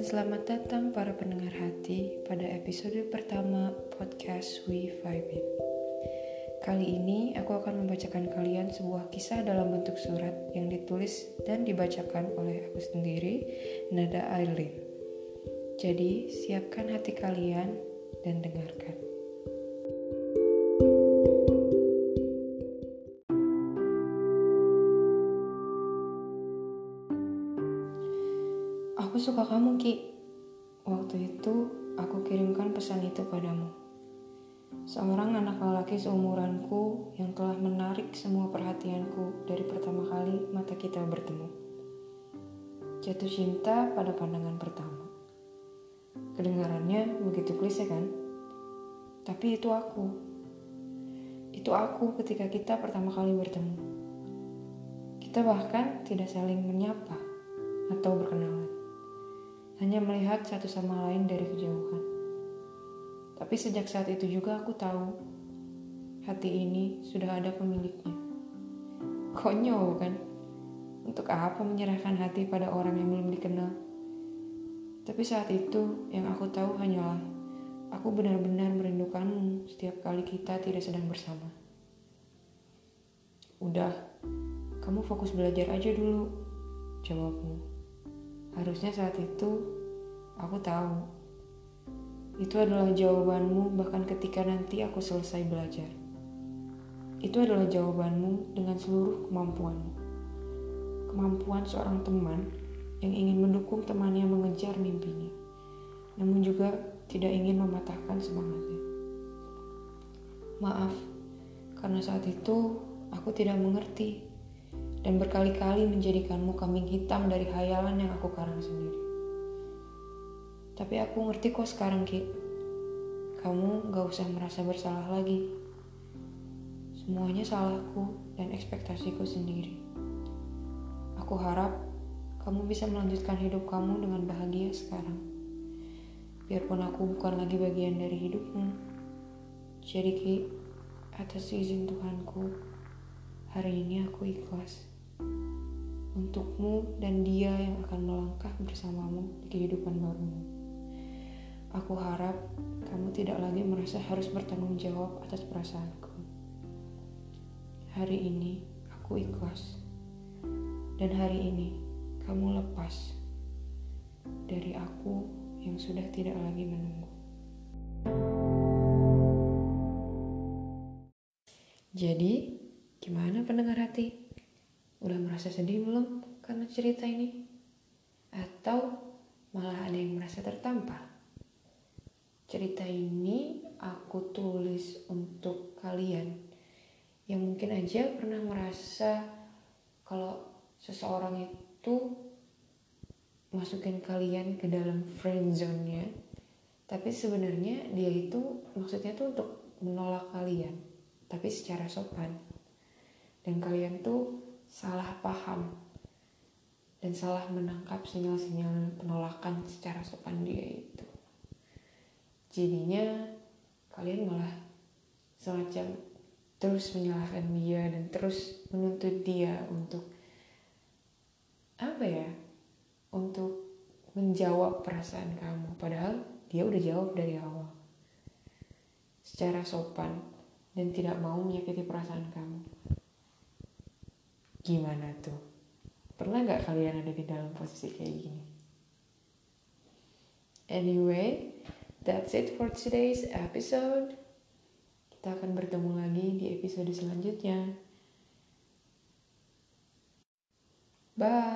dan selamat datang para pendengar hati pada episode pertama podcast We Vibe. Kali ini aku akan membacakan kalian sebuah kisah dalam bentuk surat yang ditulis dan dibacakan oleh aku sendiri, Nada Aileen. Jadi, siapkan hati kalian dan dengarkan. Aku suka kamu, Ki. Waktu itu, aku kirimkan pesan itu padamu. Seorang anak lelaki seumuranku yang telah menarik semua perhatianku dari pertama kali mata kita bertemu. Jatuh cinta pada pandangan pertama. Kedengarannya begitu klise kan? Tapi itu aku. Itu aku ketika kita pertama kali bertemu. Kita bahkan tidak saling menyapa atau berkenalan hanya melihat satu sama lain dari kejauhan. Tapi sejak saat itu juga aku tahu hati ini sudah ada pemiliknya. Konyol kan? Untuk apa menyerahkan hati pada orang yang belum dikenal? Tapi saat itu yang aku tahu hanyalah aku benar-benar merindukanmu setiap kali kita tidak sedang bersama. Udah, kamu fokus belajar aja dulu, jawabmu. Harusnya saat itu aku tahu. Itu adalah jawabanmu bahkan ketika nanti aku selesai belajar. Itu adalah jawabanmu dengan seluruh kemampuanmu. Kemampuan seorang teman yang ingin mendukung temannya mengejar mimpinya, namun juga tidak ingin mematahkan semangatnya. Maaf, karena saat itu aku tidak mengerti dan berkali-kali menjadikanmu kambing hitam dari hayalan yang aku karang sendiri. Tapi aku ngerti kok sekarang, Ki. Kamu gak usah merasa bersalah lagi. Semuanya salahku dan ekspektasiku sendiri. Aku harap kamu bisa melanjutkan hidup kamu dengan bahagia sekarang. Biarpun aku bukan lagi bagian dari hidupmu. Jadi Ki, atas izin Tuhanku, hari ini aku ikhlas untukmu dan dia yang akan melangkah bersamamu di kehidupan barumu. Aku harap kamu tidak lagi merasa harus bertanggung jawab atas perasaanku. Hari ini aku ikhlas, dan hari ini kamu lepas dari aku yang sudah tidak lagi menunggu. Jadi, gimana pendengar hati? Udah merasa sedih belum karena cerita ini? Atau malah ada yang merasa tertampar? Cerita ini aku tulis untuk kalian yang mungkin aja pernah merasa kalau seseorang itu masukin kalian ke dalam friend zone-nya tapi sebenarnya dia itu maksudnya tuh untuk menolak kalian tapi secara sopan dan kalian tuh salah paham dan salah menangkap sinyal-sinyal penolakan secara sopan dia itu. Jadinya kalian malah semacam terus menyalahkan dia dan terus menuntut dia untuk apa ya? Untuk menjawab perasaan kamu padahal dia udah jawab dari awal. Secara sopan dan tidak mau menyakiti perasaan kamu. Gimana tuh? Pernah gak kalian ada di dalam posisi kayak gini? Anyway, that's it for today's episode. Kita akan bertemu lagi di episode selanjutnya. Bye.